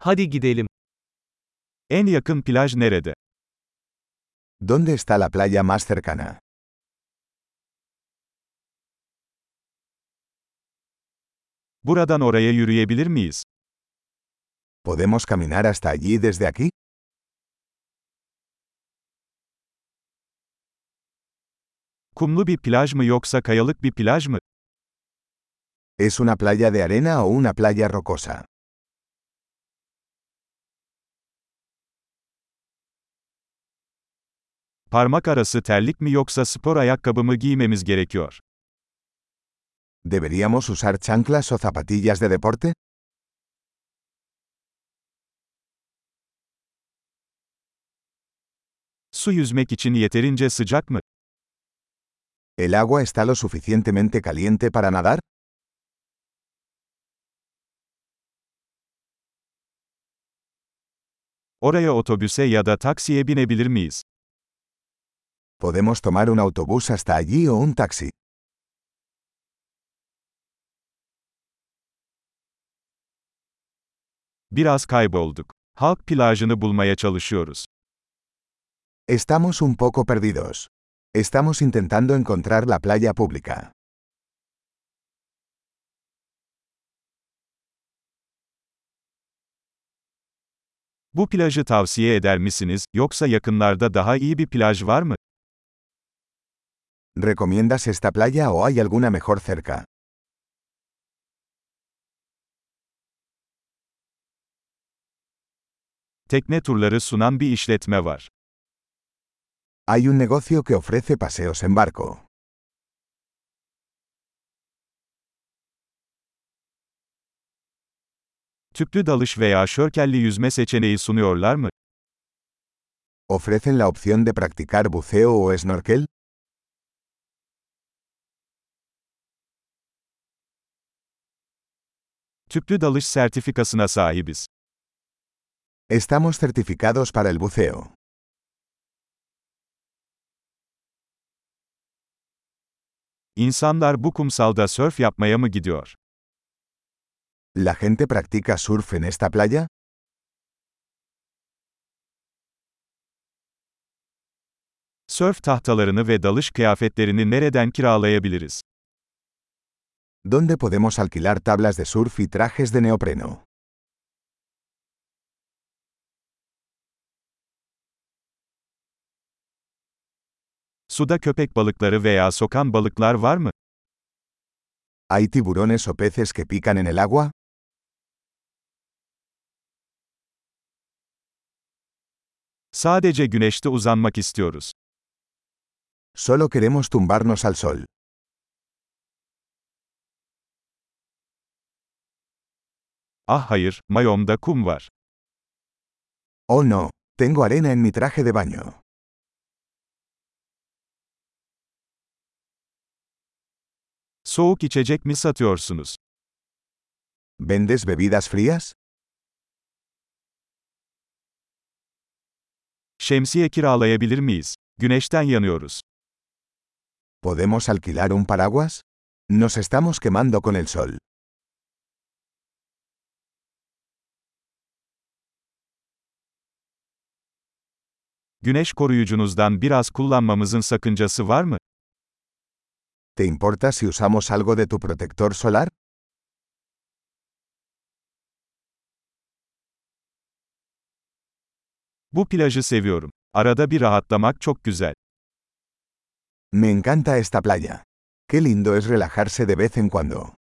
Hadi gidelim. En yakın plaj nerede? ¿Dónde está la playa más cercana? Buradan oraya yürüyebilir miyiz? ¿Podemos caminar hasta allí desde aquí? Kumlu bir plaj mı yoksa kayalık bir plaj mı? ¿Es una playa de arena o una playa rocosa? Parmak arası terlik mi yoksa spor ayakkabı mı giymemiz gerekiyor? ¿Deberíamos usar chanclas o zapatillas de deporte? Su yüzmek için yeterince sıcak mı? ¿El agua está lo suficientemente caliente para nadar? Oraya otobüse ya da taksiye binebilir miyiz? ¿Podemos tomar un autobús hasta allí o un taxi? Biraz kaybolduk. Halk plajını bulmaya çalışıyoruz. Estamos un poco perdidos. Estamos intentando encontrar la playa pública. Bu plajı tavsiye eder misiniz, yoksa yakınlarda daha iyi bir plaj var mı? ¿Recomiendas esta playa o hay alguna mejor cerca? Tekne turları sunan bir işletme var. Hay un negocio que ofrece paseos en barco. Tüplü dalış veya şörkelli yüzme seçeneği sunuyorlar mı? ¿Ofrecen la opción de practicar buceo o snorkel? Tüplü dalış sertifikasına sahibiz. Estamos certificados para el buceo. İnsanlar bu kumsalda sörf yapmaya mı gidiyor? ¿La gente practica surf en esta playa? Sörf tahtalarını ve dalış kıyafetlerini nereden kiralayabiliriz? ¿Dónde podemos alquilar tablas de surf y trajes de neopreno? Suda köpek balıkları veya sokan balıklar var mı? ¿Hay tiburones o peces que pican en el agua? Sadece güneşte uzanmak istiyoruz. Solo queremos tumbarnos al sol. Ah hayır, mayomda kum var. Oh no, tengo arena en mi traje de baño. Soğuk içecek mi satıyorsunuz? ¿Vendes bebidas frías? Şemsiye kiralayabilir miyiz? Güneşten yanıyoruz. ¿Podemos alquilar un paraguas? Nos estamos quemando con el sol. Güneş koruyucunuzdan biraz kullanmamızın sakıncası var mı? ¿Te importa si usamos algo de tu protector solar? Bu plajı seviyorum. Arada bir rahatlamak çok güzel. Me encanta esta playa. Qué lindo es relajarse de vez en cuando.